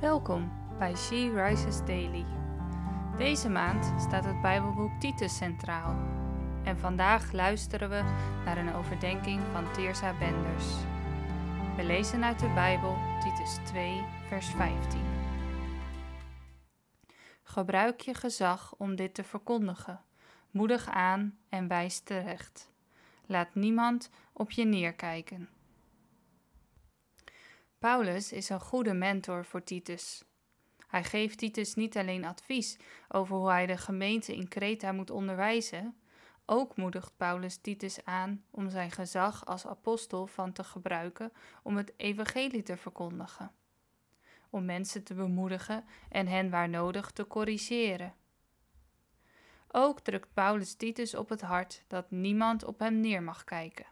Welkom bij She Rises Daily. Deze maand staat het Bijbelboek Titus centraal. En vandaag luisteren we naar een overdenking van Teersa Benders. We lezen uit de Bijbel Titus 2, vers 15. Gebruik je gezag om dit te verkondigen. Moedig aan en wijs terecht. Laat niemand op je neerkijken. Paulus is een goede mentor voor Titus. Hij geeft Titus niet alleen advies over hoe hij de gemeente in Kreta moet onderwijzen, ook moedigt Paulus Titus aan om zijn gezag als apostel van te gebruiken om het evangelie te verkondigen, om mensen te bemoedigen en hen waar nodig te corrigeren. Ook drukt Paulus Titus op het hart dat niemand op hem neer mag kijken.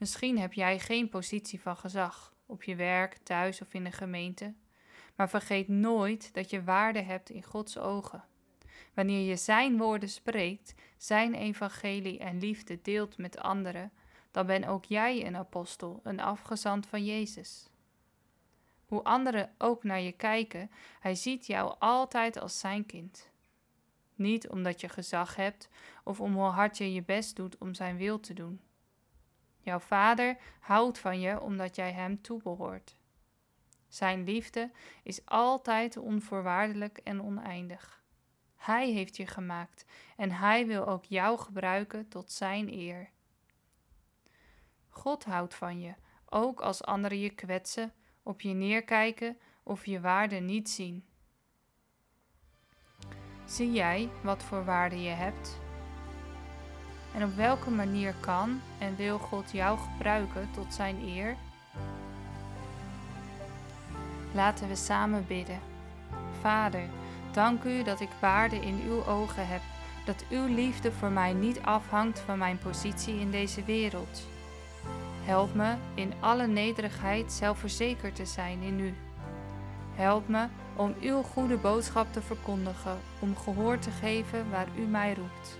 Misschien heb jij geen positie van gezag op je werk, thuis of in de gemeente, maar vergeet nooit dat je waarde hebt in Gods ogen. Wanneer je Zijn woorden spreekt, Zijn evangelie en liefde deelt met anderen, dan ben ook jij een apostel, een afgezant van Jezus. Hoe anderen ook naar je kijken, Hij ziet jou altijd als Zijn kind. Niet omdat je gezag hebt of om hoe hard je je best doet om Zijn wil te doen. Jouw vader houdt van je omdat jij hem toebehoort. Zijn liefde is altijd onvoorwaardelijk en oneindig. Hij heeft je gemaakt en hij wil ook jou gebruiken tot zijn eer. God houdt van je, ook als anderen je kwetsen, op je neerkijken of je waarde niet zien. Zie jij wat voor waarde je hebt? En op welke manier kan en wil God jou gebruiken tot Zijn eer? Laten we samen bidden. Vader, dank u dat ik waarde in uw ogen heb, dat uw liefde voor mij niet afhangt van mijn positie in deze wereld. Help me in alle nederigheid zelfverzekerd te zijn in u. Help me om uw goede boodschap te verkondigen, om gehoor te geven waar u mij roept.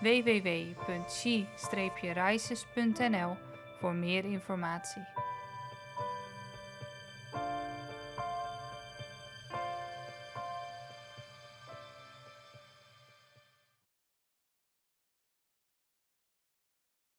www.she-rises.nl voor meer informatie.